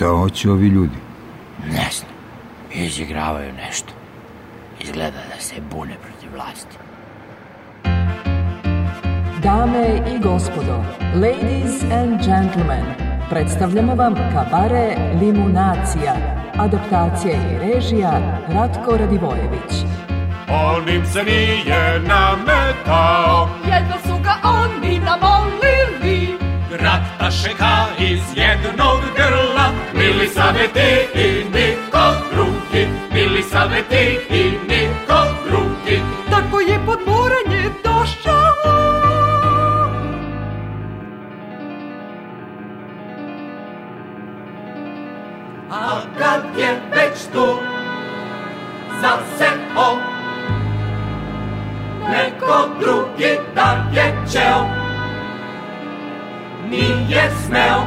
Šta hoće ovi ljudi? Ne znam. Izigravaju nešto. Izgleda da se bune protiv vlasti. Dame i gospodo, ladies and gentlemen, predstavljamo vam kabare Limunacija, adaptacija i režija Ratko Radivojević. Onim se nije nametao, jedno su ga oni namolili šeka iz jednog grla Bili same ti i niko drugi Bili same ti i niko drugi Tako je pod moranje došao A kad je već tu o Neko drugi dan je čeo nije smeo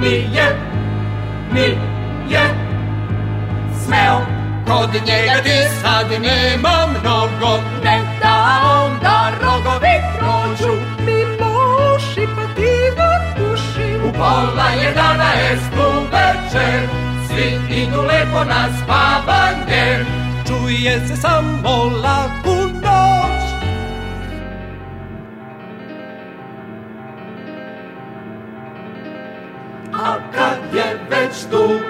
Nije, nije smeo Kod njega ti sad nema mnogo Ne da da rogovi prođu mi muši pa ti puši. U pola esku večer, Svi idu lepo na spavanje Čuje se samo lagun kad je već tu.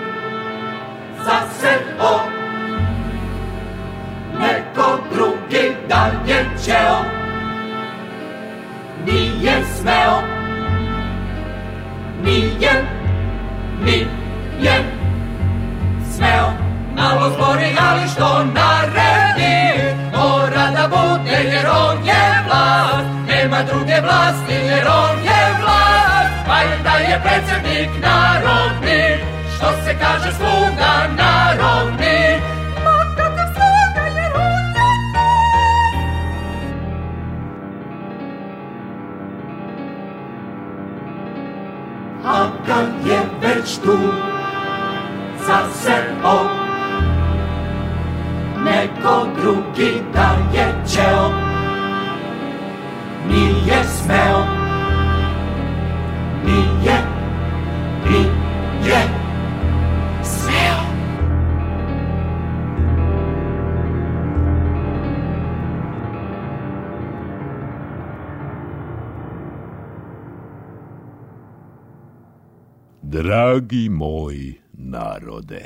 moj narode.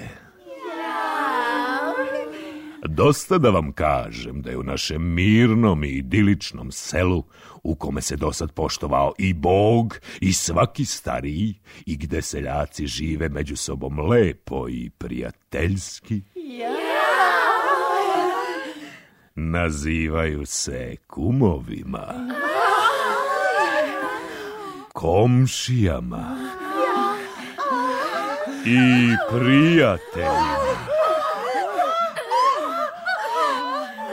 Dosta da vam kažem da je u našem mirnom i idiličnom selu, u kome se dosad poštovao i Bog i svaki stariji, i gde seljaci žive među sobom lepo i prijateljski, nazivaju se kumovima, komšijama, i prijateljima.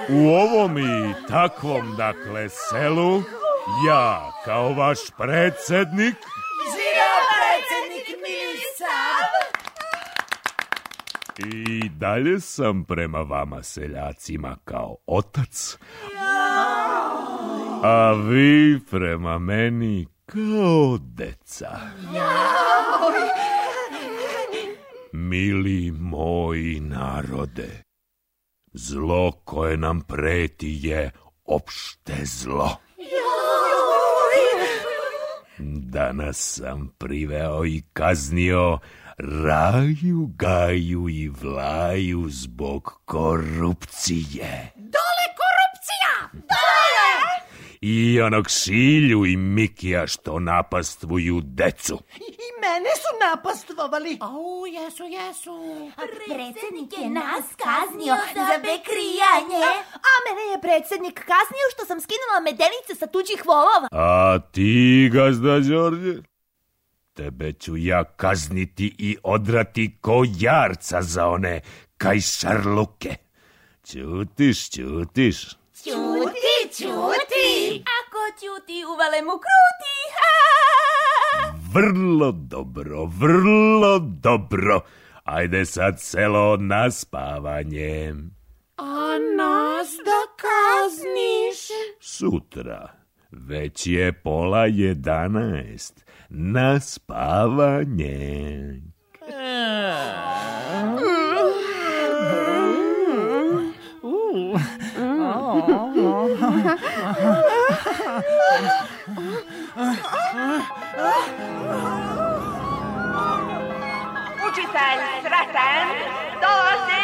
U ovom i takvom, dakle, selu, ja, kao vaš predsjednik... predsjednik I dalje sam prema vama, seljacima, kao otac, a vi prema meni kao deca. Mili moji narode, zlo koje nam preti je opšte zlo. Danas sam priveo i kaznio Raju, Gaju i Vlaju zbog korupcije. Dole korupcija! i Anaksilju i Mikija što napastvuju decu. I, mene su napastvovali. Au, jesu, jesu. A predsjednik je nas kaznio za bekrijanje. A, mene je predsjednik kaznio što sam skinula medenice sa tuđih volova. A ti, gazda Đorđe? Tebe ću ja kazniti i odrati ko jarca za one Šarluke. Ćutiš, ćutiš. čutý. Ako čutý u veľemu krúty. Vrlo dobro, vrlo dobro. Ajde sa celo na spávanie. A nás da Sutra. Već je pola jedanaest. Na spávanie. spavanje. Eh. felszreten, szeretem,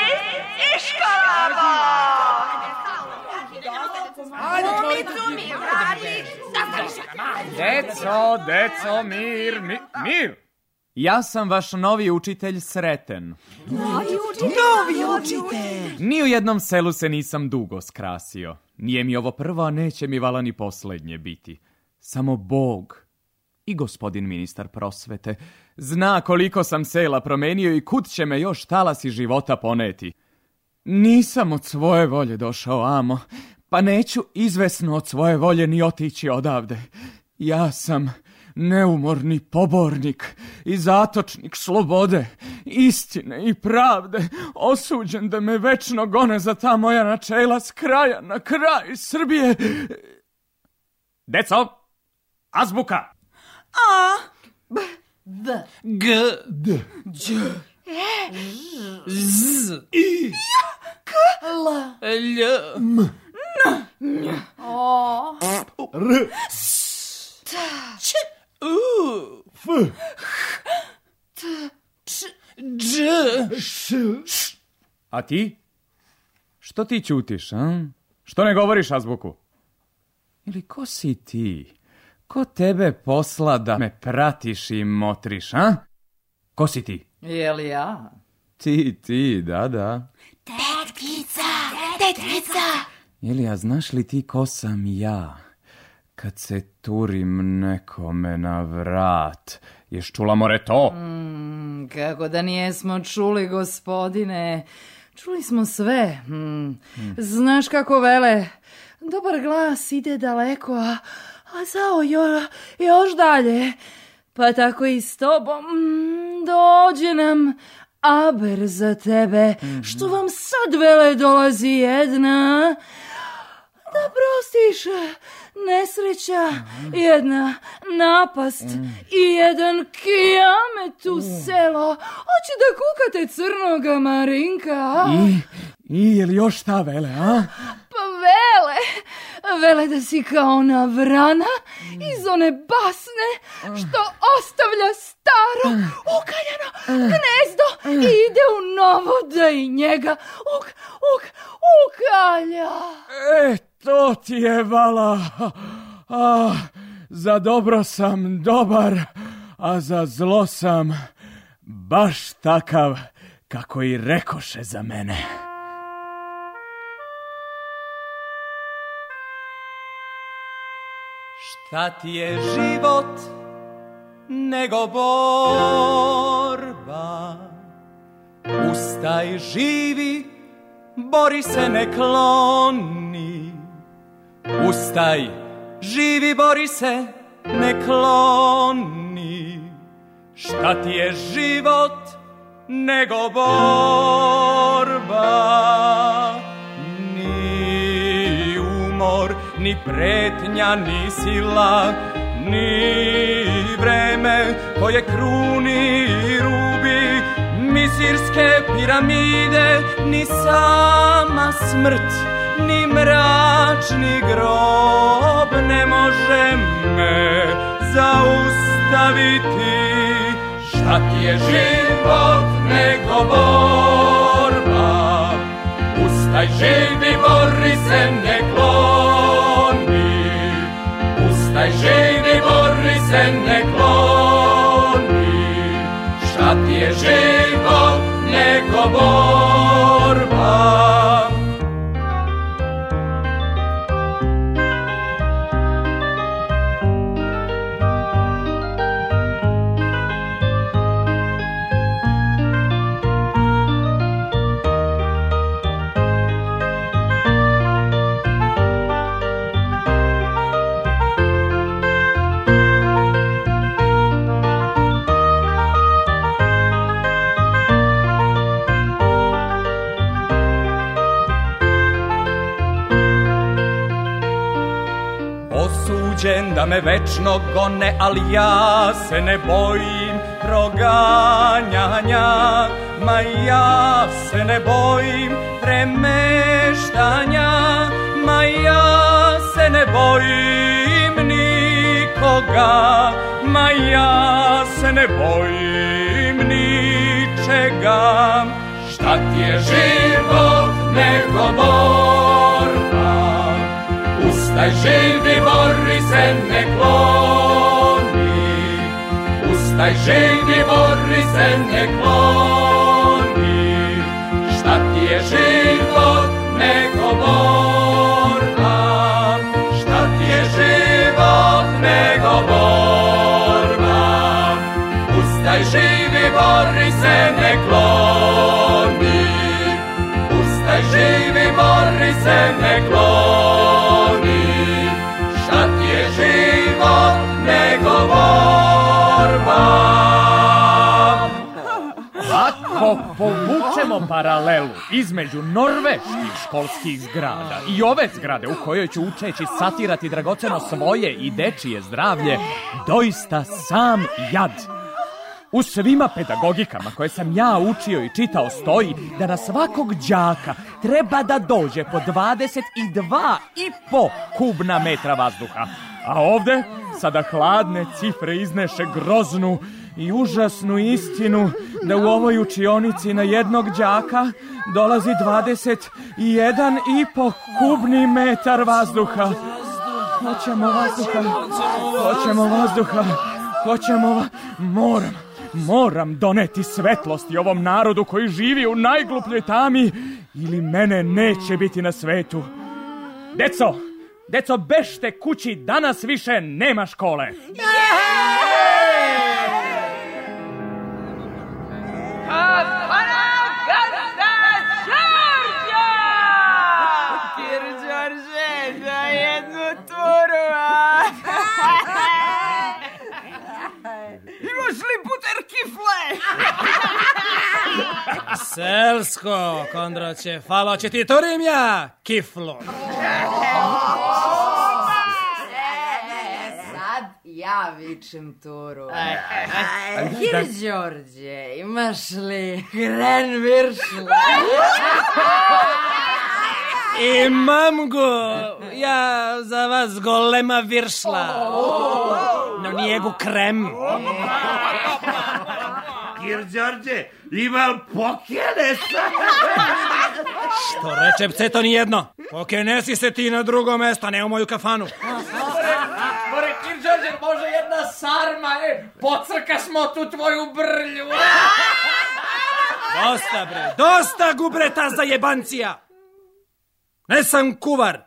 iskolába! Deco, deco, mir, mir! Ja sam vaš novi učitelj sreten. Novi učitelj? Novi učitelj! Ni u jednom selu se nisam dugo skrasio. Nije mi ovo prvo, a neće mi vala ni posljednje biti. Samo Bog i gospodin ministar prosvete Zna koliko sam sela promenio i kud će me još talasi života poneti. Nisam od svoje volje došao, amo, pa neću izvesno od svoje volje ni otići odavde. Ja sam neumorni pobornik i zatočnik slobode, istine i pravde, osuđen da me večno gone za ta moja načela s kraja na kraj Srbije. Deco, azbuka! A! D, G. D. Đ. E. Z. I. K. L. L. M. N. N, O. R. S. T. Č. U. F. H. T. Č. Đ. Š. Š. A ti? Što ti ćutiš, a? Što ne govoriš azbuku? Ili ko si ti? Ko tebe posla da me pratiš i motriš, a? Ko si ti? li ja? Ti, ti, da, da. Tetkica, tetkica! ja znaš li ti ko sam ja? Kad se turim nekome na vrat, ješ čula more to? Mm, kako da nijesmo čuli, gospodine. Čuli smo sve. Mm. Mm. Znaš kako vele, dobar glas ide daleko, a a zao jo, još dalje. Pa tako i s tobom mm, dođe nam aber za tebe, mhm. što vam sad vele dolazi jedna. Da prostiš, nesreća, mm jedna napast mhm. i jedan kijamet u mhm. selo. Hoće da kukate crnoga Marinka. I, i je li još šta vele, a? Pa vele, vele da si kao ona vrana iz one basne što ostavlja staro ukaljano gnezdo i ide u novo da i njega uk, uk, ukalja. E, to ti je vala. A, za dobro sam dobar, a za zlo sam baš takav kako i rekoše za mene. Šta je život nego borba? Ustaj živi, bori se ne kloni. Ustaj, živi, bori se ne kloni. Šta ti je život nego borba? ni pretnja, ni sila, ni vreme koje kruni i rubi Misirske piramide, ni sama smrt, ni mračni grob Ne može me zaustaviti Šta ti je život nego borba Ustaj živi, bori se, ne taj živi bori se ne kloni, šta ti je život nego borba. me večno gone, ali ja se ne bojim proganjanja, ma ja se ne bojim premeštanja, ma ja se ne bojim nikoga, ma ja se ne bojim ničega. Šta ti je život nego boj? Taj živi bori se ne kloni, uz živi bori se ne Šta ti je život nego borba, šta ti je život nego borba. Uz živi bori se ne kloni, uz živi bori se ne kloni. povučemo paralelu između norveških školskih zgrada i ove zgrade u kojoj ću učeći satirati dragoceno svoje i dečije zdravlje, doista sam jad. U svima pedagogikama koje sam ja učio i čitao stoji da na svakog đaka treba da dođe po 22,5 i kubna metra vazduha. A ovde sada hladne cifre izneše groznu i užasnu istinu da u ovoj učionici na jednog đaka dolazi 21 i kubni metar vazduha. Hoćemo vazduha, hoćemo vazduha, hoćemo va... Moram, moram doneti svetlosti ovom narodu koji živi u najglupljoj tami ili mene neće biti na svetu. Deco, deco, bešte kući, danas više nema škole. para casa, Georgia! Kir Georgia, za jednu turu, a? Imaš puter kifle? Selsko, Kondroće, falo će ti turim ja, kiflom. ja vičem Turu. E, e, e. Aj, Đorđe, imaš li kren viršla? Imam go! Ja za vas golema viršla. No nije go krem. Kir Đorđe, li pokjenesa? Što reče pce, to nijedno. Pokjenesi se ti na drugo mesto, ne u moju kafanu sarma, e, pocrka smo tu tvoju brlju. Dosta bre, dosta gubreta za jebancija. Ne sam kuvar.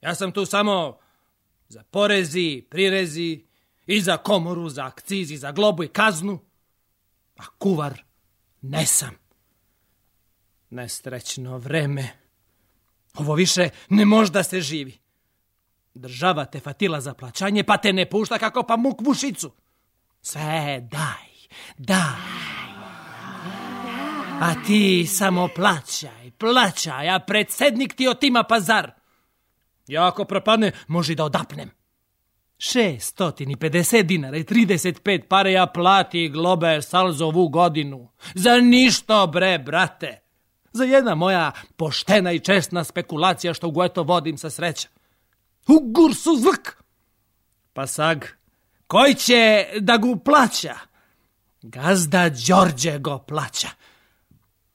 Ja sam tu samo za porezi, prirezi i za komoru, za akcizi, za globu i kaznu. A kuvar ne sam. Nestrećno vreme. Ovo više ne možda se živi. Država te fatila za plaćanje, pa te ne pušta kako pa muk Sve daj, daj. A ti samo plaćaj, plaćaj, a predsednik ti otima pazar. Ja ako propane, može da odapnem. 650 dinara i 35 pare ja plati globe salzovu godinu. Za ništo bre, brate. Za jedna moja poštena i čestna spekulacija što u vodim sa sreća zvrk. Pa sag, koji će da gu plaća? Gazda Đorđe go plaća.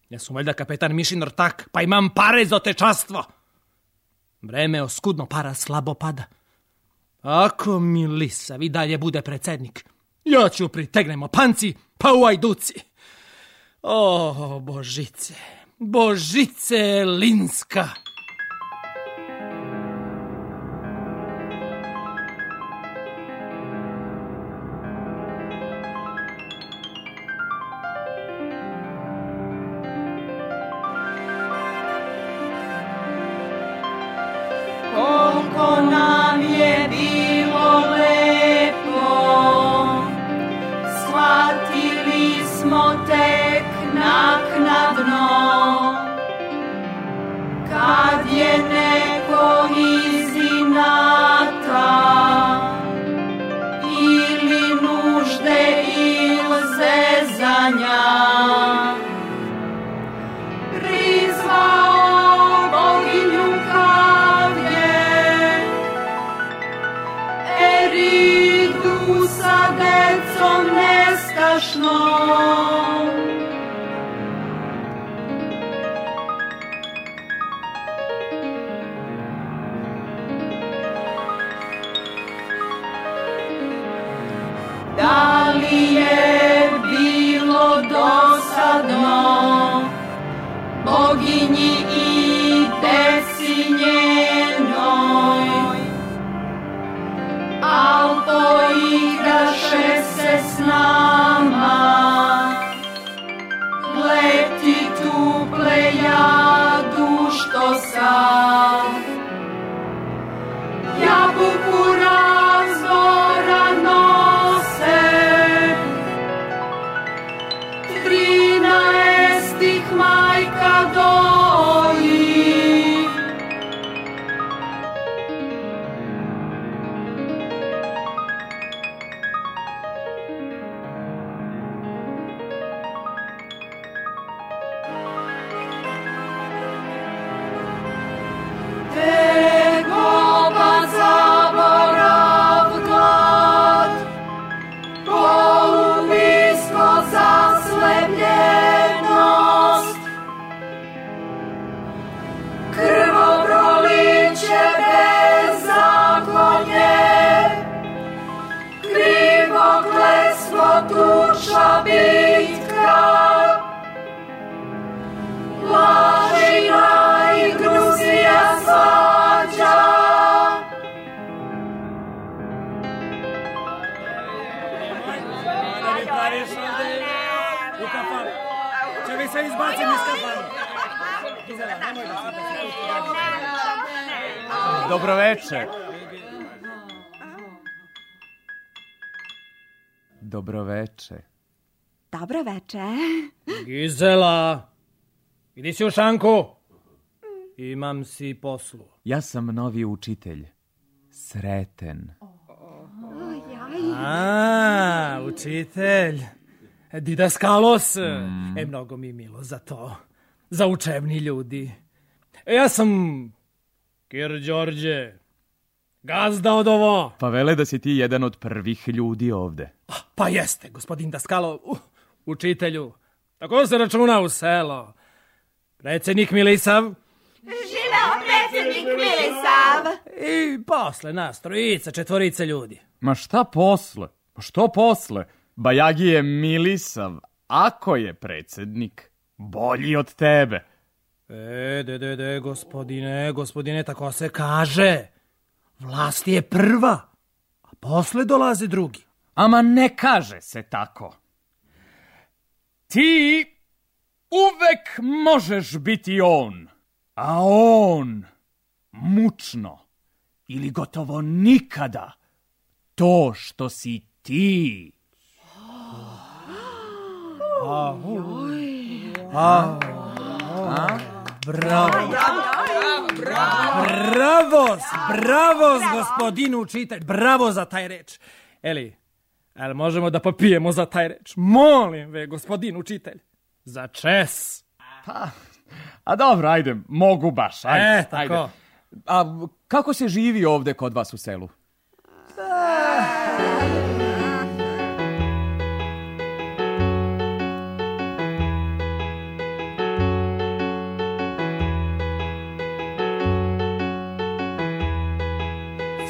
Ja sam valjda kapetan Mišin Ortak, pa imam pare za tečastvo. Vreme oskudno para slabo pada. Ako mi lisa vi dalje bude predsednik, ja ću pritegnemo panci pa u ajduci. O, Božice, Božice Linska! Jesi Imam si poslu. Ja sam novi učitelj. Sreten. A, učitelj. Didaskalos. Mm. E, mnogo mi milo za to. Za učebni ljudi. E, ja sam... Kir Đorđe. Gazda od ovo. Pa vele da si ti jedan od prvih ljudi ovde. Pa jeste, gospodin Daskalo. učitelju. Tako se računa u selo. Predsjednik Milisav. Živeo predsednik? Milisav. I posle nas, trojica, četvorice ljudi. Ma šta posle? Pa što posle? Bajagi je Milisav, ako je predsjednik, bolji od tebe. E, de, de, de, gospodine, gospodine, tako se kaže. Vlast je prva, a posle dolaze drugi. Ama ne kaže se tako. Ti Uvek možeš biti on, a on mučno ili gotovo nikada to što si ti. Bravo! Bravo! Bravo, gospodinu učitelj! Bravo za taj reč! Eli, možemo da popijemo za taj reč? Molim ve, gospodin učitelj! За чес. Па, а добро, ајде, могу баш, ајде. Е, тако. Ајде. А како се живи овде код вас у селу?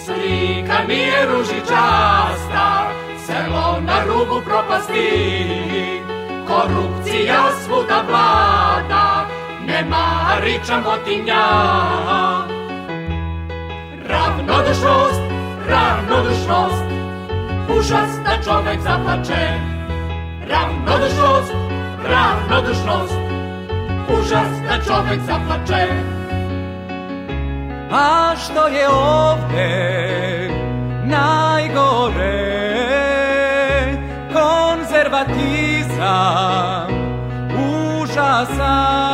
Slika mi je ružičasta, selo na rubu propasti. korupcija svuda vlada, nemaričan motinja. Ravnodušnost, ravnodušnost, užasna čovek zaplače. Ravnodušnost, ravnodušnost, da čovek zaplače. A što je ovdje O Ujasa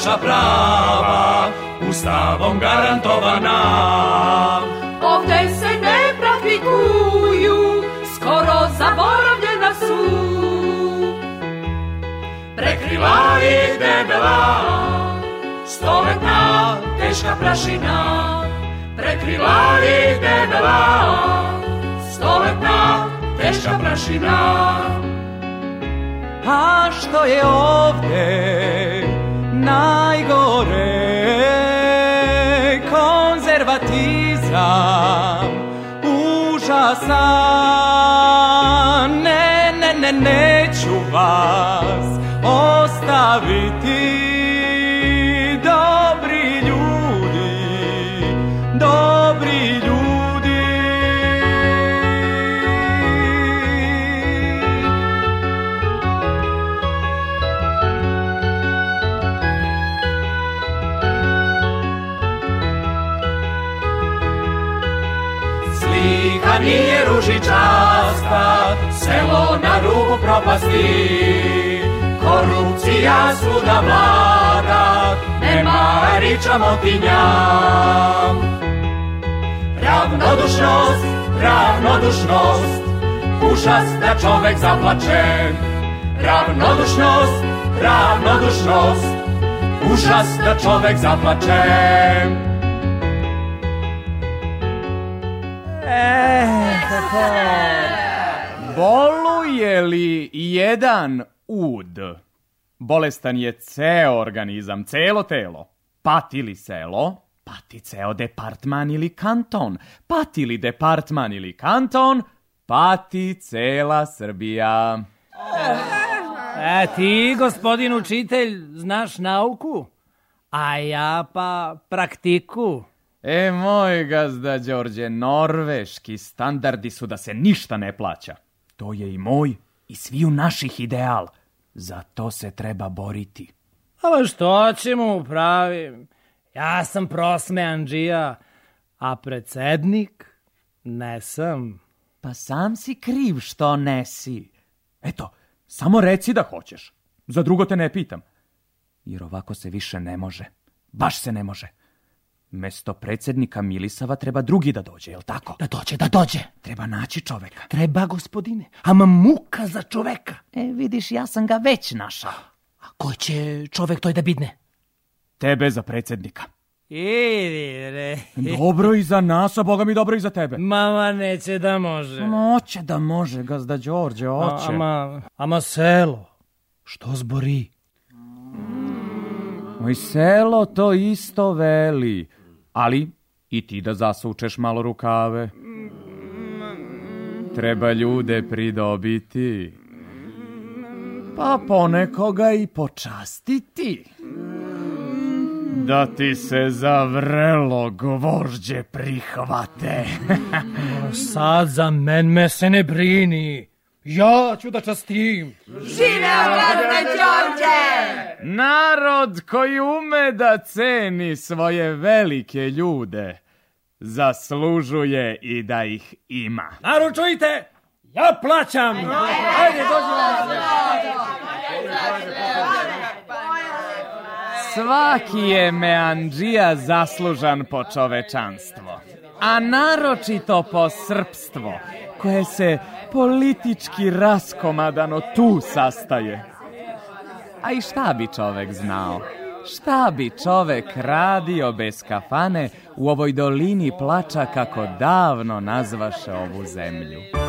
naša práva ústavom garantovaná. Ovde se nepraktikujú, skoro zaboravnená sú. Prekryla ich debela, stoletná težká prašina. Prekryla ich debela, stoletná težká prašina. Až to je ovdej, najgore konzervatizam užasan ne ne ne neću vas ostaviti nije časta, selo na rubu propasti. Korupcija suda vlada, nema riča motinja. Ravnodušnost, ravnodušnost, da čovek zaplačen. Ravnodušnost, ravnodušnost, da čovek zaplače Boluje li jedan ud? Bolestan je ceo organizam, celo telo. Pati li selo? Pati ceo departman ili kanton. Pati li departman ili kanton? Pati cela Srbija. E ti, gospodin učitelj, znaš nauku, a ja pa praktiku. E, moj gazda Đorđe, norveški standardi su da se ništa ne plaća. To je i moj i sviju naših ideal. Za to se treba boriti. Ali što ćemo upravim? Ja sam prosme Andžija, a predsednik ne sam. Pa sam si kriv što si. Eto, samo reci da hoćeš. Za drugo te ne pitam. Jer ovako se više ne može. Baš se ne može. Mesto predsjednika Milisava treba drugi da dođe, jel tako? Da dođe, da dođe. Treba naći čoveka. Treba, gospodine. Ama muka za čoveka. E, vidiš, ja sam ga već našao. A ko će čovek toj da bidne? Tebe za predsjednika. Idi, Dobro i za nas, a boga mi dobro i za tebe. Mama neće da može. Moće da može, gazda Đorđe, oće. Ama, ama selo, što zbori? Moj selo to isto veli ali i ti da zasučeš malo rukave. Treba ljude pridobiti, pa ponekoga i počastiti. Da ti se za vrelo gvožđe prihvate. Sad za men me se ne brini. Ja ću da častim. Đorđe! Narod koji ume da ceni svoje velike ljude, zaslužuje i da ih ima. Naručujte! Ja plaćam! Svaki je meandžija zaslužan po čovečanstvo, a naročito po srpstvo, koje se politički raskomadano tu sastaje. A i šta bi čovek znao? Šta bi čovek radio bez kafane u ovoj dolini plača kako davno nazvaše ovu zemlju?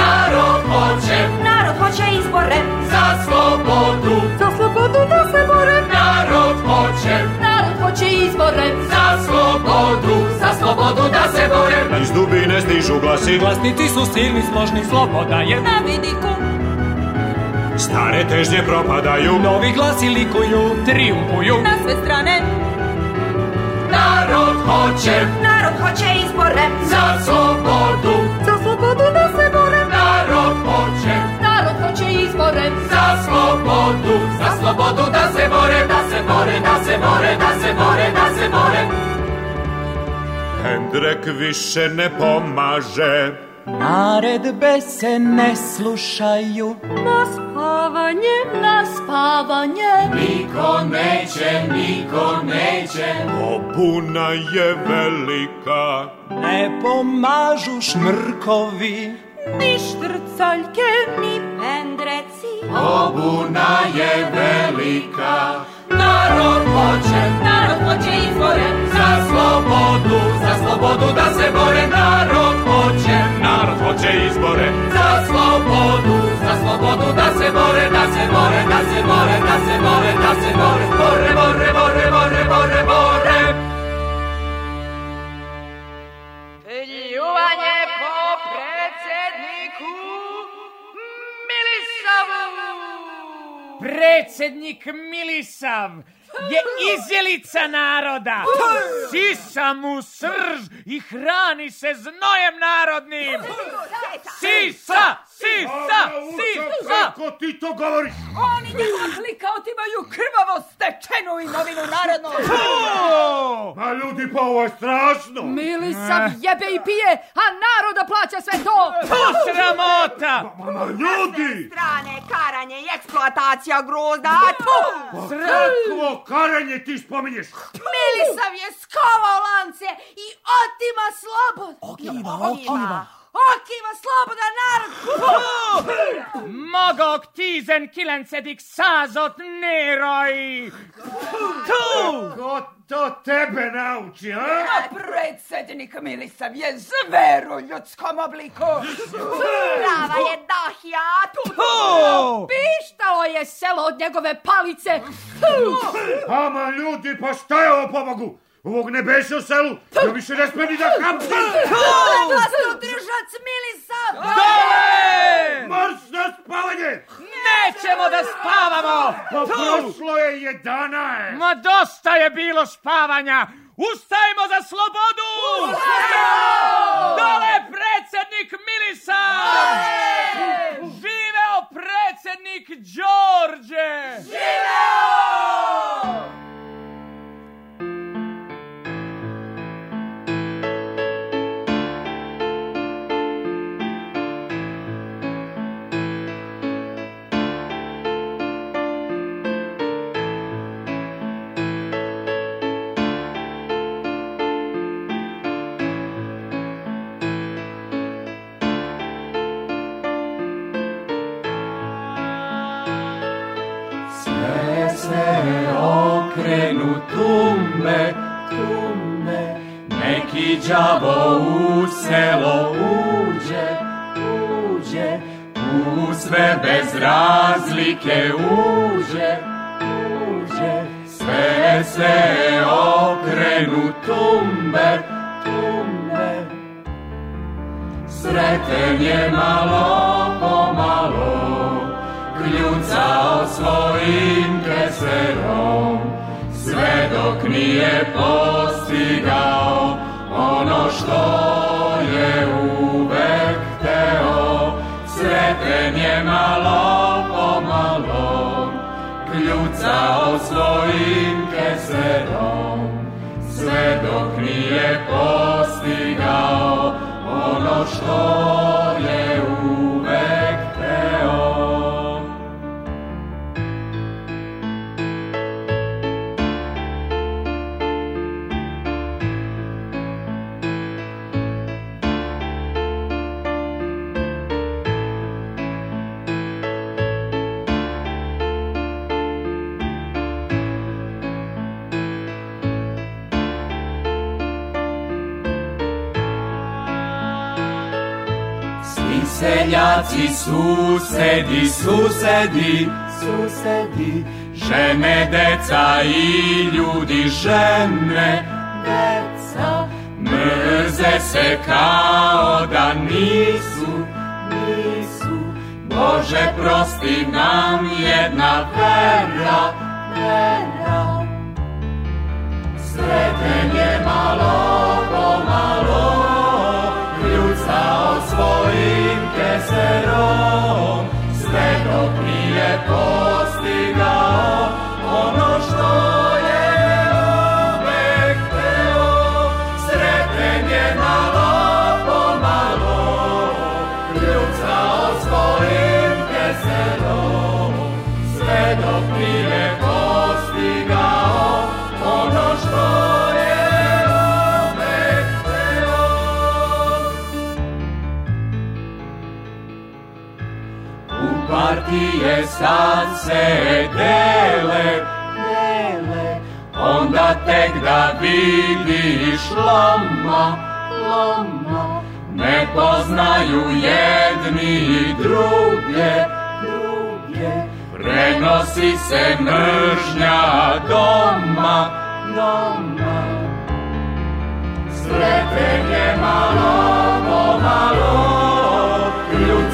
narod hoće Narod hoće izbore Za slobodu Za slobodu da se bore Narod hoće Narod hoće izbore Za slobodu Za slobodu da se bore Iz dubine stižu glasi Glasnici su silni složni sloboda je Na vidiku Stare težnje propadaju Novi glasi likuju Triumfuju Na sve strane Narod hoće Narod hoće izbore Za slobodu Za slobodu da bore za slobodu, za slobodu da se bore, da se bore, da se bore, da se bore, da se bore. Hendrek više ne pomaže. Naredbe se ne slušaju. Na spavanje, na spavanje. Niko neće, niko neće. Opuna je velika. Ne pomažu šmrkovi ni štrcaljke, ni pendreci. Obuna je velika, narod hoće, narod hoće izbore, za slobodu, za slobodu da se bore, narod hoće, narod hoće izbore, za slobodu, za slobodu da se bore, da se bore, da se bore, da se bore, da se bore, bore, bore, bore, bore, bore, bore, bore. Predsjednik Milisav je izjelica naroda. Sisa mu srž i hrani se znojem narodnim. Sisa! sisa, sisa! Kako ti to govoriš? Oni njegova klika otimaju krvavo stečenu novinu narodno. Ma ljudi, pa ovo je strašno! Milisav jebe i pije, a naroda plaća sve to! Tu sramota! Ma, ljudi! Sve strane, karanje i eksploatacija grozda, a tu! Pa kako karanje ti spominješ? sam je skovao lance i otima slobodu! Okiva, okiva! Akiva slobodan narod! Magok 19. század nérai! Tu! Ko to tebe nauči, a? A predsednik Milisav sam, je u ljudskom obliku. Prava je dahja, tu! Pištalo je selo od njegove palice. Ama ljudi, pa šta je ovo pobogu? ovog beše u selu, ja više ne smem ni da hapsim! Moram vas udržat, smili sam! Dole! Mars na spavanje! Nećemo da spavamo! Pa prošlo je jedana! Ma dosta je bilo spavanja! Ustajmo za slobodu! Ustajmo! Dole predsjednik Milisa! Dole! Živeo predsjednik Đorđe! Živeo! i džavo u selo uđe, uđe, u sve bez razlike uđe, uđe, sve se okrenu tumbe, tumbe. Sreten je malo pomalo, o svojim keserom, sve dok nije postigao ono što je uvek teo, sretenje malo pomalo, kljucao svojim keserom, sve dok nije postigao ono što je seljaci, susedi, susedi, susedi, žene, deca i ljudi, žene, deca, mrze se kao da nisu, nisu, Bože prosti nam jedna vera, vera, sreten je malo, jezerom, sve dok nije postigao ono što Ti san se dele, dele, onda tek da vidiš loma, loma. Ne poznaju jedni i druge, druge, prenosi se mržnja doma, doma. Sretenje malo, malo,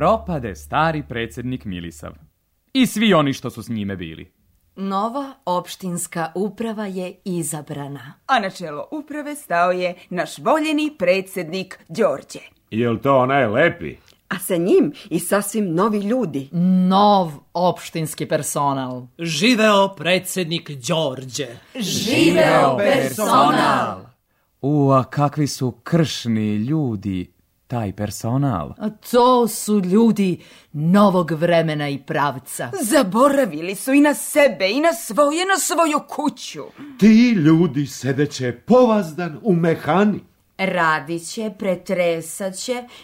propade stari predsjednik Milisav. I svi oni što su s njime bili. Nova opštinska uprava je izabrana. A na čelo uprave stao je naš voljeni predsjednik Đorđe. Jel to onaj lepi? A sa njim i sasvim novi ljudi. Nov opštinski personal. Živeo predsjednik Đorđe. Živeo personal! Ua, kakvi su kršni ljudi taj personal. A to su ljudi novog vremena i pravca. Zaboravili su i na sebe, i na svoje, na svoju kuću. Ti ljudi sedeće povazdan u mehani. Radit će, pretresat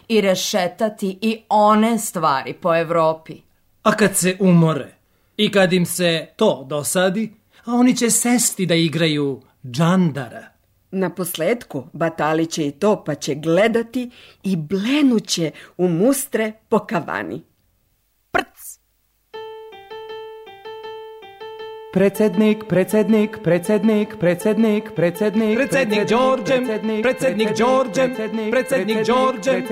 i rešetati i one stvari po Evropi. A kad se umore i kad im se to dosadi, a oni će sesti da igraju džandara. Na posledku Batali će i to pa će gledati i blenuće u mustre po kavani. Predsednik, predsednik, predsednik, predsednik, predsednik, predsednik Đorđem, predsednik predsednik Đorđem, predsednik Đorđem,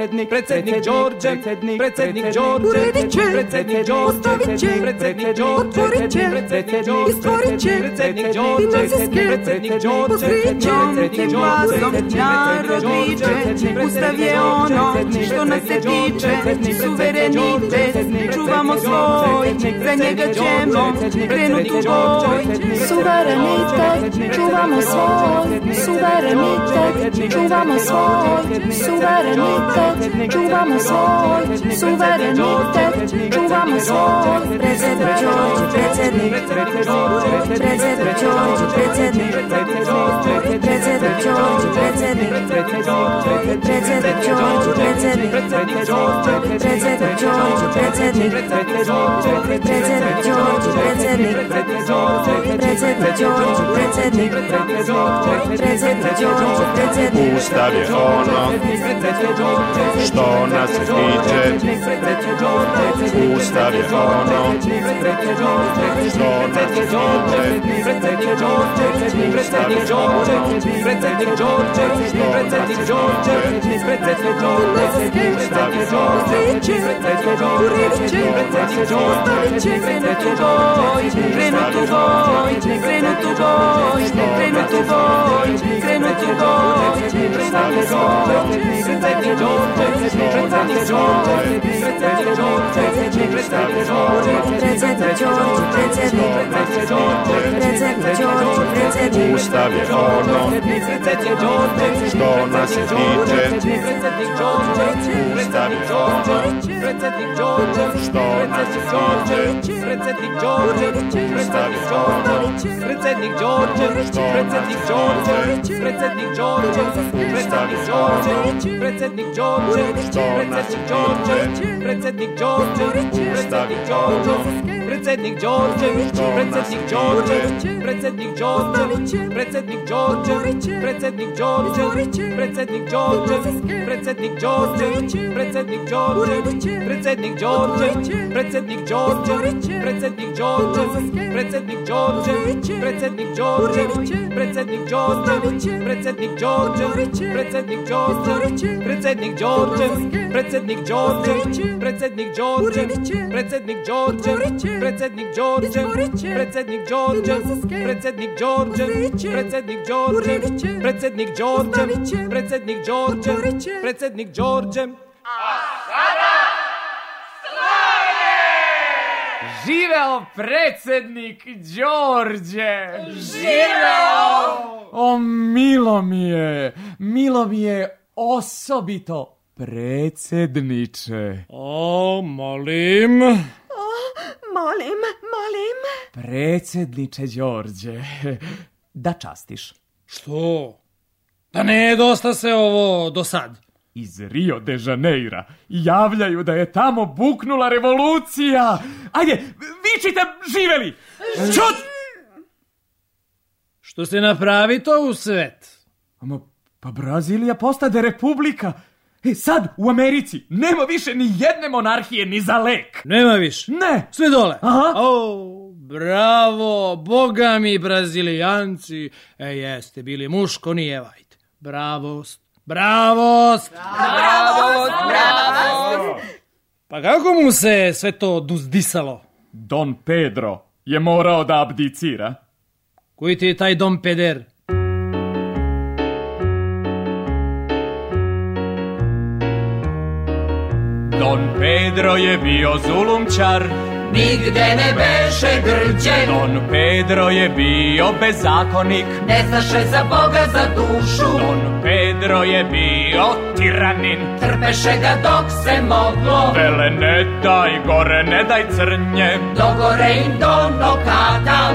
predsednik Đorđem, uredit će, predsednik Đorđem, postavit će, predsednik Đorđem, otvorit će, predsednik Đorđem, istvorit će, predsednik Đorđem, predsednik George, potkrićom George, glasom George, viče, George, je George, što George, suverenität, czuwamy swój, suwerenitet, czuwamy swój, suwerenitet, czuwamy swój, suwerenitet, czuwamy swój. Prezydent George, prezydent, George, prezydent George, prezydent, prezydent George, prezydent, prezydent George, prezydent, prezydent George, prezydent, prezydent George, prezydent. Ustawiono, što nas tiče, ustawiono, što nas tiče, ustawiono, tu voz, me tu voz, me tu voz, tu voz, voz. ustawię George, Sto nas liczy Ustawię ono George, nas liczy Ustawię ono Predsednik George, predsednik George, predsednik George, predsednik George, predsednik George, predsednik George, predsednik Đorđević, predsednik Đorđević, predsednik Đorđević, predsednik Đorđević, predsednik Đorđević, predsednik Đorđević, predsednik Đorđević, predsednik Đorđević, predsednik Đorđević, predsednik Đorđević, predsednik Đorđević, predsednik Đorđević, predsednik Đorđević, predsednik Đorđević, predsednik Đorđević, predsednik Đorđević, predsjednik Đorđević, predsjednik George predsjednik George predsjednik Đorđević, predsjednik George predsednik George predsjednik George predsjednik George predsednik predsjednik predsjednik Đorđević, predsjednik A đorđe Živeo predsjednik Đorđe! Živeo! O, milo mi je, milo mi je osobito predsjedniče. O, molim. O, molim, molim. Predsjedniče Đorđe, da častiš. Što? Da ne dosta se ovo do sad iz Rio de Janeira javljaju da je tamo buknula revolucija. Ajde, vičite živeli! Čut! Što se napravi to u svet? Ama, pa Brazilija postade republika. E sad, u Americi, nema više ni jedne monarhije, ni za lek. Nema više? Ne. Sve dole. Aha. O, bravo, boga mi, brazilijanci. E, jeste, bili muško, nije vajte. Bravo, Bravost! Bravost! Bravost! Pa kako mu se sve to duzdisalo? Don Pedro je morao da abdicira. Koji ti je taj Don Peder? Don Pedro je bio zulumčar Nigde ne beše grđe Don Pedro je bio bezakonik Ne znaše za Boga za dušu Don Pedro je bio tiranin Trpeše ga dok se moglo Vele ne daj gore, ne daj crnje Dogore im do nokata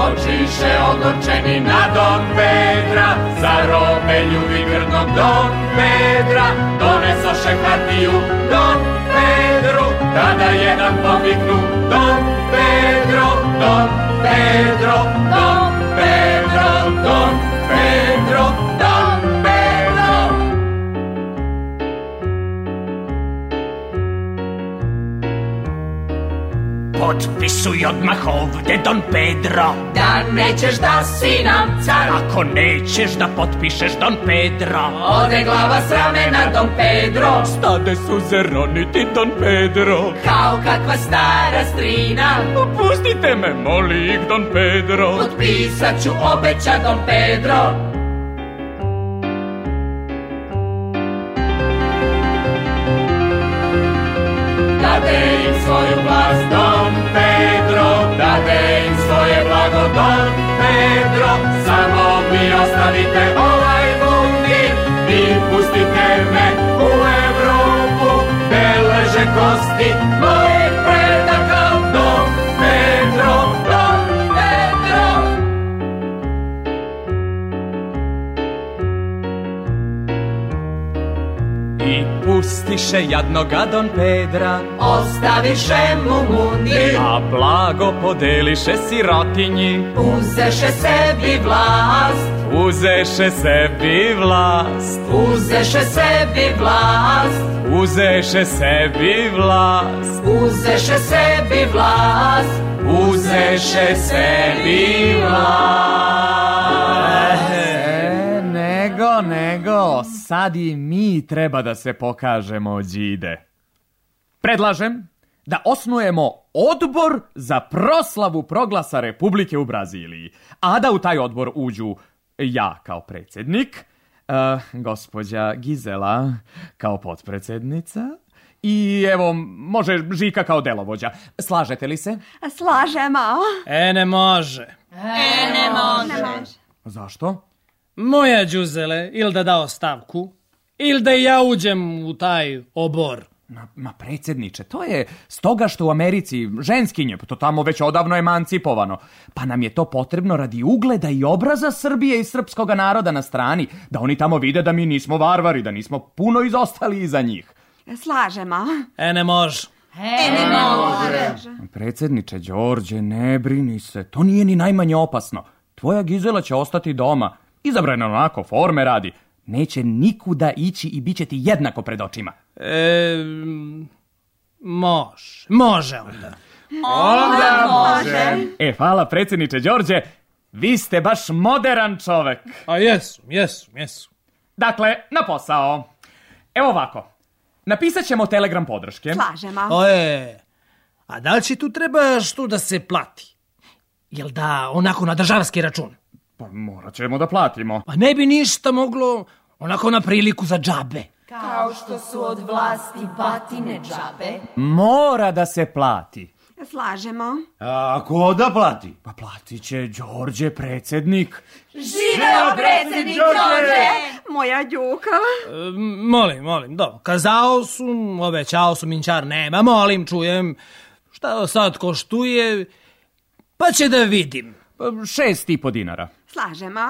skočiše otočeni na Don Pedra, zarobe ljubi grdnog Don Pedra, donesoše hartiju Don Pedru, tada jedan poviknu Don Pedro, Don Pedro, Don Pedro, Don Pedro, Don Pedro. Potpisuj odmah ovdje Don Pedro Da nećeš da si nam car Ako nećeš da potpišeš Don Pedro Ode glava s ramena Don Pedro Stade su zeroniti Don Pedro Kao kakva stara strina Pustite me molik Don Pedro Potpisat ću obeća Don Pedro svoju vlast Don Pedro, samo mi ostavite ovaj mundir i pustite me u Evropu, beleže kosti moje. stiše jadnoga Don Pedra Ostaviše mu muni A blago podeliše sirotinji Uzeše sebi vlast Uzeše sebi vlast Uzeše sebi vlast Uzeše sebi vlast Uzeše sebi vlast Uzeše sebi vlast nego, sad i mi treba da se pokažemo, Đide. Predlažem da osnujemo odbor za proslavu proglasa Republike u Braziliji, a da u taj odbor uđu ja kao predsjednik, eh, gospođa Gizela kao potpredsjednica i evo, može Žika kao delovođa. Slažete li se? Slažemo. E, ne može. E, ne može. Ne može. Zašto? moja džuzele, ili da da ostavku, ili da ja uđem u taj obor. Ma, predsjedniče, to je stoga što u Americi ženskinje, pa to tamo već odavno emancipovano. Pa nam je to potrebno radi ugleda i obraza Srbije i srpskog naroda na strani, da oni tamo vide da mi nismo varvari, da nismo puno izostali iza njih. E, slažem, E, ne može. E, ne može. Predsjedniče Đorđe, ne brini se, to nije ni najmanje opasno. Tvoja gizela će ostati doma. Izabrano onako, forme radi. Neće nikuda ići i bit će ti jednako pred očima. E, može. Može onda. Onda može. E, hvala predsjedniče Đorđe. Vi ste baš moderan čovek. A jesu, jesu, jesu. Dakle, na posao. Evo ovako. Napisat ćemo telegram podrške. Slažemo. E, a da li će tu treba što da se plati? Jel da onako na državski račun? Pa morat ćemo da platimo. Pa ne bi ništa moglo onako na priliku za džabe. Kao što su od vlasti batine džabe. Mora da se plati. Slažemo. A ko da plati? Pa platit će Đorđe predsjednik. Živeo predsjednik Đorđe! Moja djuka. E, molim, molim, dobro. Kazao su, obećao su, minčar nema, molim, čujem. Šta sad koštuje? Pa će da vidim. Šest i po dinara. Slažemo.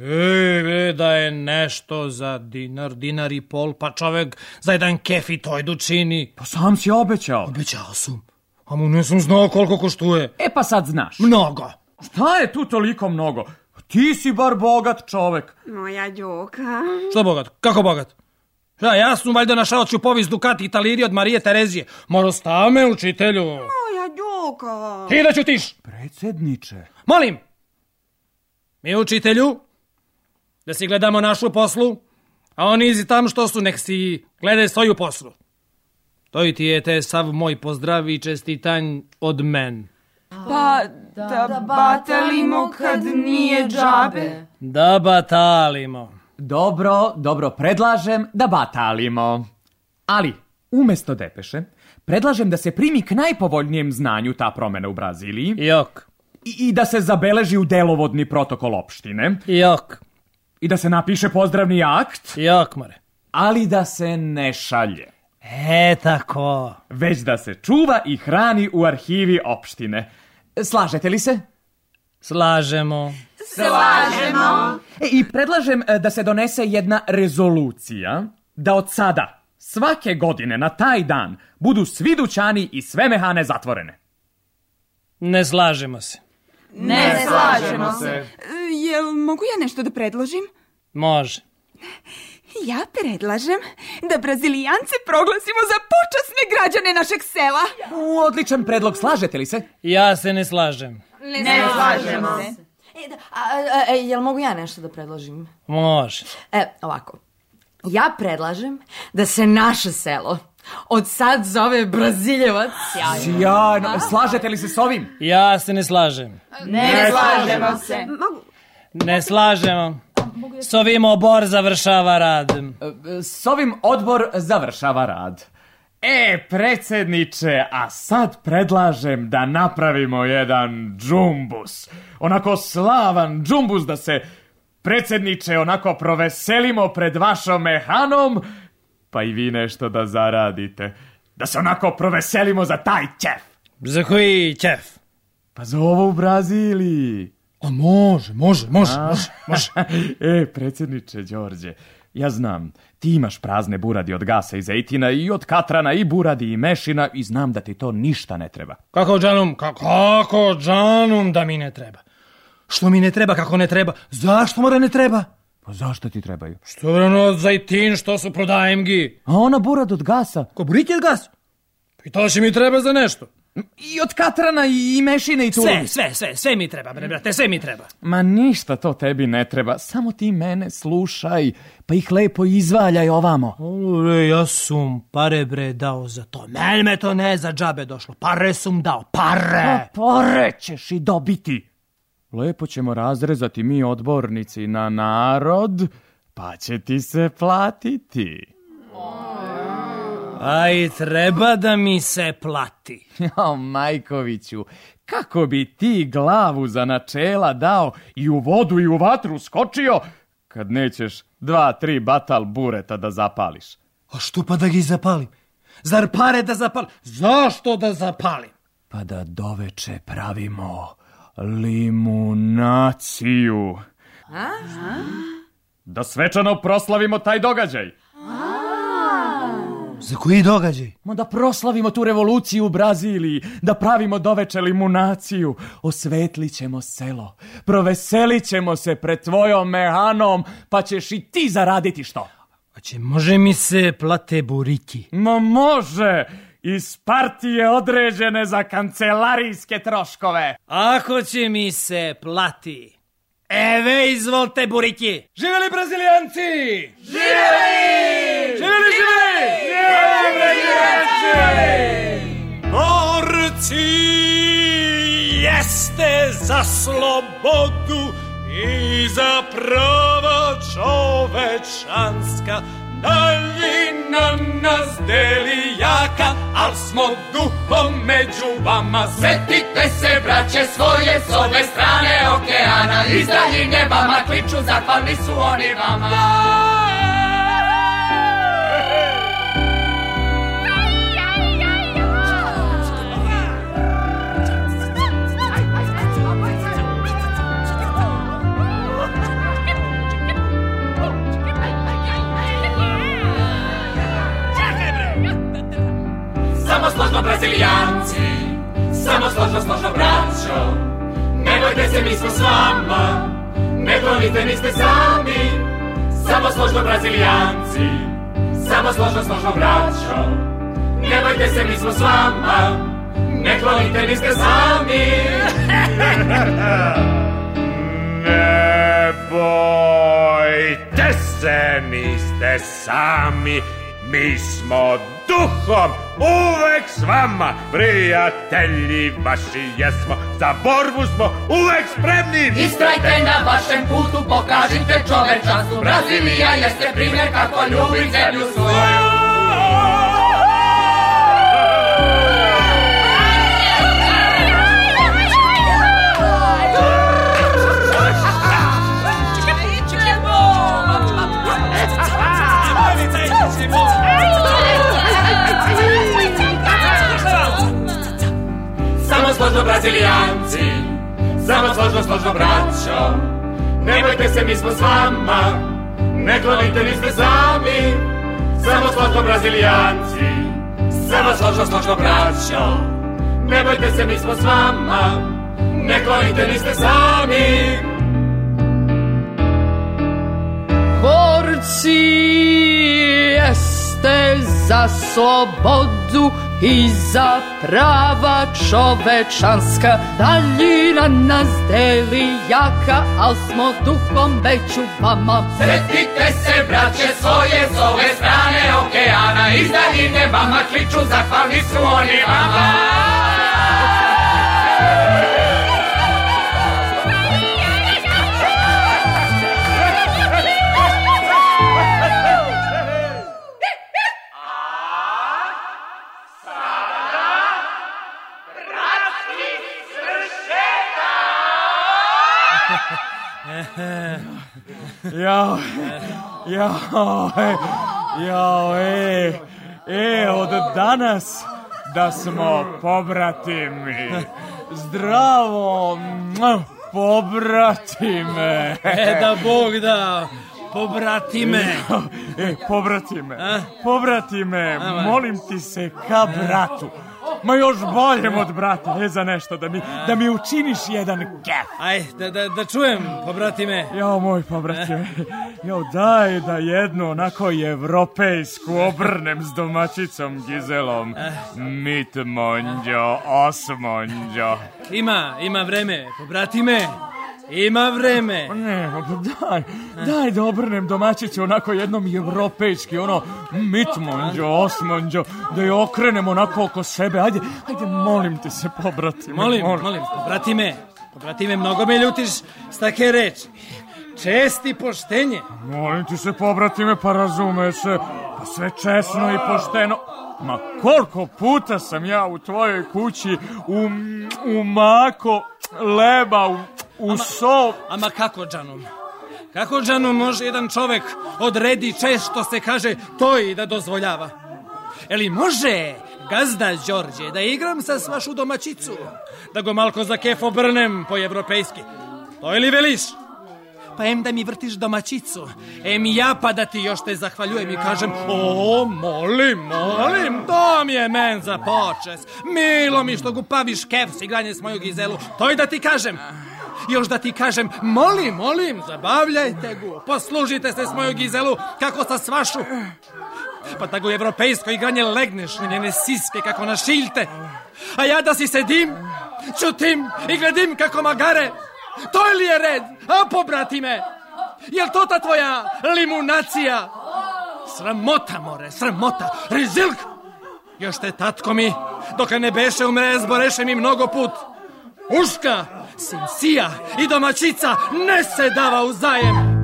E, da je nešto za dinar, dinar i pol, pa čovek za jedan kefi toj dučini. Pa sam si obećao. Obećao sam. A mu nisam znao koliko koštuje. E pa sad znaš. Mnogo. Šta je tu toliko mnogo? Ti si bar bogat čovek. Moja djuka. Šta bogat? Kako bogat? Ja sam valjda našao ću povijest Dukati i Taliri od Marije Terezije. Moro stav učitelju. Moja djuka. Ti da ću tiš. Predsjedniče. Molim. Mi, učitelju, da si gledamo našu poslu, a oni izi tam što su, nek si gledaj svoju poslu. To i ti je te sav moj pozdrav i čestitanj od men. Pa da, da batalimo kad nije džabe. Da batalimo. Dobro, dobro, predlažem da batalimo. Ali, umjesto depeše, predlažem da se primi k najpovoljnijem znanju ta promjena u Braziliji. Jok. I, I, da se zabeleži u delovodni protokol opštine. Jok. I da se napiše pozdravni akt. Jok, more. Ali da se ne šalje. E, tako. Već da se čuva i hrani u arhivi opštine. Slažete li se? Slažemo. Slažemo. E, I predlažem e, da se donese jedna rezolucija da od sada svake godine na taj dan budu svi dućani i sve mehane zatvorene. Ne slažemo se. Ne, slažemo se. E, jel mogu ja nešto da predložim? Može. Ja predlažem da Brazilijance proglasimo za počasne građane našeg sela. U, odličan predlog, slažete li se? Ja se ne slažem. Ne, ne slažemo. E, a, e, jel mogu ja nešto da predložim? Može. E, ovako. Ja predlažem da se naše selo od sad zove Braziljevac. Sjajno. Slažete li se s ovim? Ja se ne slažem. Ne, ne slažemo se. Ne slažemo. S ovim obor završava rad. S ovim odbor završava rad. E, predsjedniče, a sad predlažem da napravimo jedan džumbus. Onako slavan džumbus da se, predsjedniče, onako proveselimo pred vašom mehanom, pa i vi nešto da zaradite. Da se onako proveselimo za taj ćef. Za koji ćef? Pa za ovo u Braziliji. A može, može, može, može, može. e, predsjedniče Đorđe, ja znam, ti imaš prazne buradi od gasa i zejtina i od katrana i buradi i mešina i znam da ti to ništa ne treba. Kako džanum, kako, kako da mi ne treba? Što mi ne treba, kako ne treba? Zašto mora ne treba? Pa zašto ti trebaju? Što je ono zajtin, što su prodajem gi? A ona burad od gasa? Ko je od gasa? Pa I to će mi treba za nešto. I od katrana i mešine i tu. Sve, sve, sve, sve mi treba, bre, brate, sve mi treba. Ma ništa to tebi ne treba, samo ti mene slušaj, pa ih lepo izvaljaj ovamo. Ule, ja sum pare, bre, dao za to. Mene me to ne za džabe došlo, pare sum dao, pare! Pa pare ćeš i dobiti. Lepo ćemo razrezati mi odbornici na narod, pa će ti se platiti. A i treba da mi se plati. O, Majkoviću, kako bi ti glavu za načela dao i u vodu i u vatru skočio, kad nećeš dva, tri batal bureta da zapališ. A što pa da ga zapalim? Zar pare da zapalim? Zašto da zapalim? Pa da doveče pravimo limunaciju. A? Da svečano proslavimo taj događaj. A? Za koji događaj? Ma da proslavimo tu revoluciju u Braziliji, da pravimo doveče limunaciju, osvetlit ćemo selo, proveselit ćemo se pred tvojom mehanom, pa ćeš i ti zaraditi što. A će može mi se plate buriki? Ma može! Iz partije određene za kancelarijske troškove. Ako će mi se plati, Eve, izvolte buriki! Živjeli Brazilijanci! Živjeli! Živjeli, živjeli! Borci jeste za slobodu i za pravo čovečanska Daljina nas deli jaka, al smo duhom među vama Svetite se braće svoje s ove strane okeana Iz daljine vama kliču, zahvalni su oni vama Samo složno brazilijanci, samo složno, složno braćo. Ne bojte se, mi smo s vama, ne klonite, niste sami. Samo složno brazilijanci, samo složno, složno braćo. Ne bojte se, mi smo s vama, ne klonite, niste sami. ne bojte se, ste sami, mi smo duhom uvek s vama Prijatelji vaši jesmo, za borbu smo uvek spremni Istrajte na vašem putu, pokažite čovečanstvu Brazilija jeste primjer kako ljubi zemlju svoju brazilijanci, samo složno, složno braćo. Ne se, mi smo s vama, ne klonite, niste sami. Samo složno, brazilijanci, samo složno, složno braćo. Ne bojte se, mi smo s vama, ne klonite, niste sami. Borci, jesu za slobodu i za prava čovečanska Daljina nas deli jaka, al smo duhom već u vama Sretite se braće svoje s ove strane okeana Iz daljine vama kliču, zahvalni su oni vama Jao, ja, jao, e, e, od danas da smo pobratimi. Zdravo, pobratime. E, da Bog da, pobratime. E, pobratime, pobratime, molim ti se ka bratu. Ma još boljem od brata, Ne za nešto, da mi, da mi učiniš jedan gef. Aj, da, da, da čujem, pobratime. Jo, moj pobratime, jo, daj da jednu onako evropejsku obrnem s domaćicom Gizelom. Eh. Mit monđo, os monđo. Ima, ima vreme, pobratime. Ima vreme. Ne, daj, daj da obrnem domaćice onako jednom europejski, ono mitmonđo, osmonđo, da je okrenemo onako oko sebe. Ajde, ajde, molim te se, pobrati me. Molim, molim, molim pobrati me. Pobrati me, mnogo me ljutiš s take reči. Česti poštenje. Molim ti se, pobrati me, pa razume se. Pa sve česno i pošteno. Ma koliko puta sam ja u tvojoj kući u mako leba, u, u so Ama kako džanom? Kako džanom može jedan čovek odredi često se kaže to i da dozvoljava? Eli može gazda Đorđe da igram sa svašu domaćicu? Da go malko za kefo obrnem po evropejski? To li veliš? Pa em da mi vrtiš domaćicu, em ja pa da ti još te zahvaljujem i kažem O, molim, molim, to mi je men za počes. Milo mi što gupaviš kef s s moju gizelu, to i da ti kažem. Još da ti kažem, molim, molim, zabavljajte go. Poslužite se s moju gizelu kako sa svašu. Pa tako evropejsko igranje legneš ne njene siske kako na šiljte. A ja da si sedim, čutim i gledim kako magare. To je li je red? A pobrati me! Jel to ta tvoja limunacija? Sramota, more, sramota, rizilk! Još te tatko mi, dok ne beše umre, zboreše mi mnogo put. Uška, Sija i domaćica ne se dava uzajem.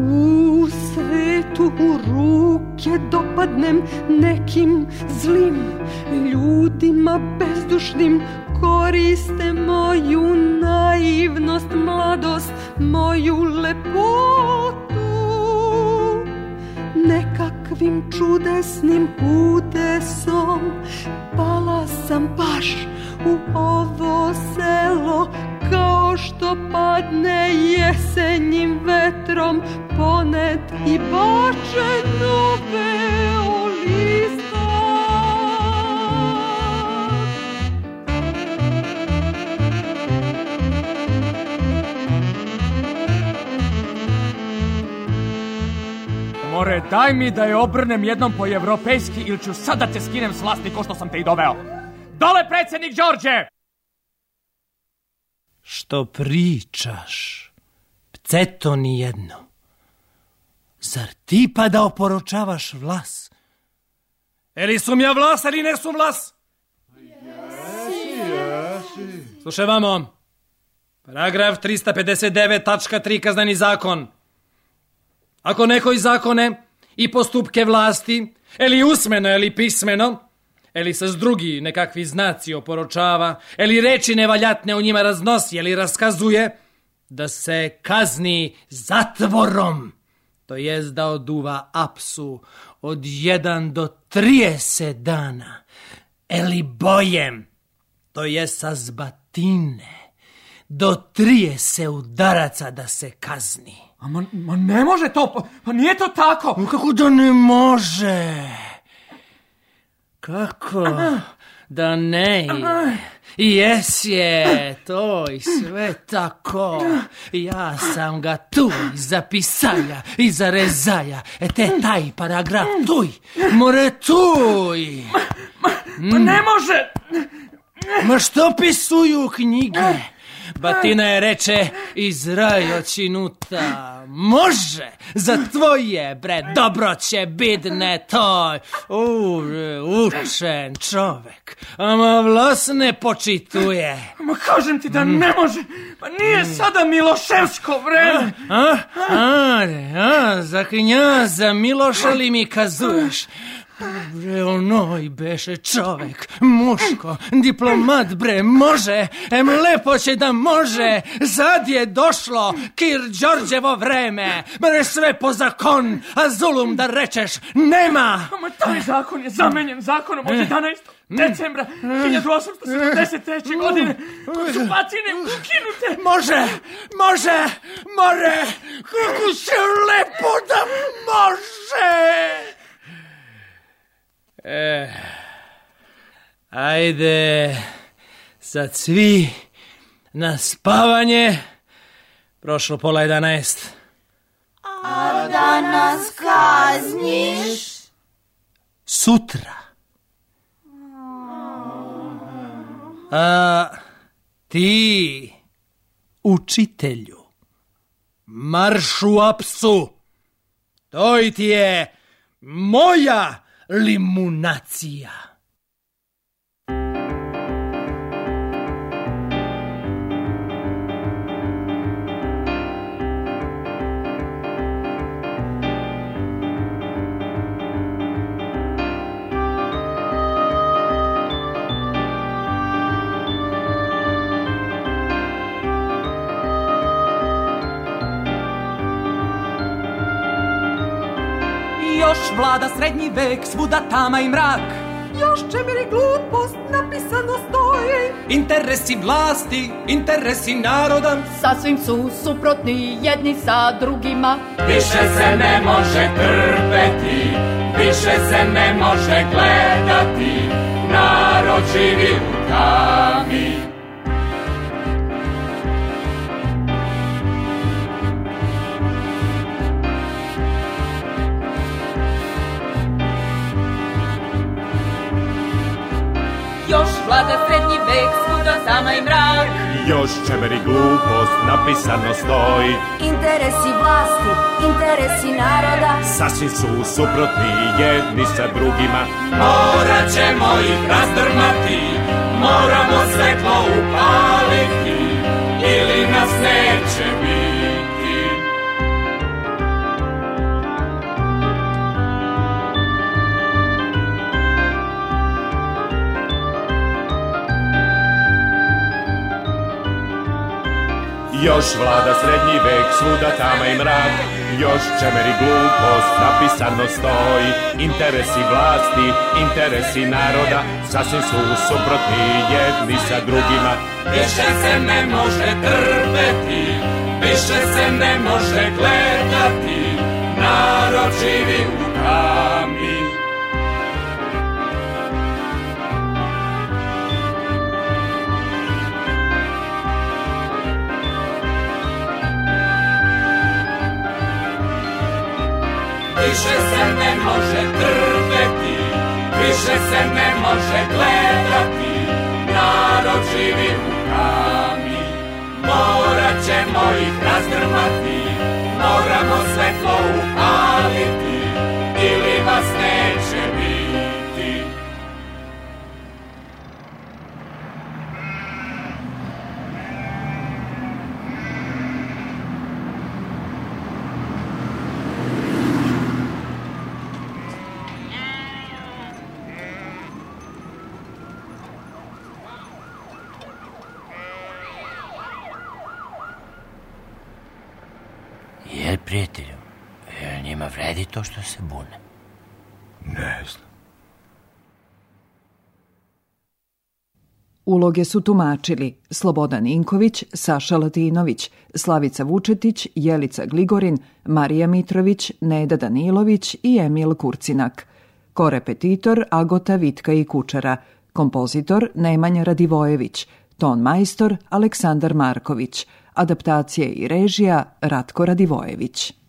U svetu u ruke dopadnem nekim zlim ljudima bezdušnim koriste moju naivnost, mladost, moju lepotu. Nekakvim čudesnim putesom pala sam baš u ovo selo kao što padne jesenjim vetrom ponet i bačeno nove. daj mi da je obrnem jednom po evropejski ili ću sada te skinem s vlasti ko što sam te i doveo. Dole predsjednik Đorđe! Što pričaš? pce ni jedno. Zar ti pa da oporočavaš vlas? Eli mi ja vlas, ali ne su vlas? Jesi, jesi. Slušaj vamo. Paragraf 359.3 kaznani zakon. Ako neko iz zakone i postupke vlasti, eli usmeno, eli pismeno, eli se s drugi nekakvi znaci oporočava, eli reči nevaljatne u njima raznosi, eli raskazuje, da se kazni zatvorom, to jest da oduva apsu od jedan do se dana, eli bojem, to je sa zbatine, do se udaraca da se kazni. A ma, ne može to, pa, nije to tako. kako da ne može? Kako? Da ne je. Jes je, to i sve tako. Ja sam ga tu zapisalja i za rezaja. E te taj paragraf tuj, more tuj. ma ne mm. može. Ma što pisuju knjige? Batina je reče iz Može, za tvoje bre dobro će bidne toj. U, učen čovek, ama vlas ne počituje. Ma kažem ti da mm. ne može, pa nije mm. sada Miloševsko vreme. A, a, a za knjaza Miloša li mi kazuješ? Bre, i beše čovek, muško, diplomat bre, može, em lepo će da može, zad je došlo Kir Đorđevo vreme, bre sve po zakon, a zulum da rečeš nema. Ma taj zakon je zamenjen zakonom od 11. Eh. Mm. decembra 1873. Eh. Mm. godine, pacine mm. ukinute. Može, može, more, kako se lepo da može. Eh, ajde, sad svi na spavanje. Prošlo pola jedanaest. A da nas kazniš? Sutra. A ti, učitelju, maršu apsu. To ti je moja l'immunazia. vlada srednji vek, svuda tama i mrak Još će mi glupost napisano stoji Interesi vlasti, interesi naroda Sasvim su suprotni jedni sa drugima Više se ne može trpeti, više se ne može gledati Narod živi u kami Vlada srednji vek, svuda sama i mrak Još čemer i glupost napisano stoji Interesi vlasti, interesi naroda Sasvim su suprotni jedni sa drugima Morat ćemo ih razdrmati Moramo svetlo upaliti Ili nas neće Još vlada srednji vek, svuda tama i mrak Još čemer i glupost, napisano stoji Interesi vlasti, interesi naroda Sasvim su suprotni jedni sa drugima Više se ne može trpeti Više se ne može gledati Narod živi u kraju više se ne može trpeti, više se ne može gledati, narod živi u kami, morat ćemo ih razdrmati, moramo svetlo upaliti, ili vas to što se bune? Ne Uloge su tumačili Slobodan Inković, Saša Latinović, Slavica Vučetić, Jelica Gligorin, Marija Mitrović, Neda Danilović i Emil Kurcinak. Korepetitor Agota Vitka i Kučara, kompozitor Nemanja Radivojević, ton majstor Aleksandar Marković, adaptacije i režija Ratko Radivojević.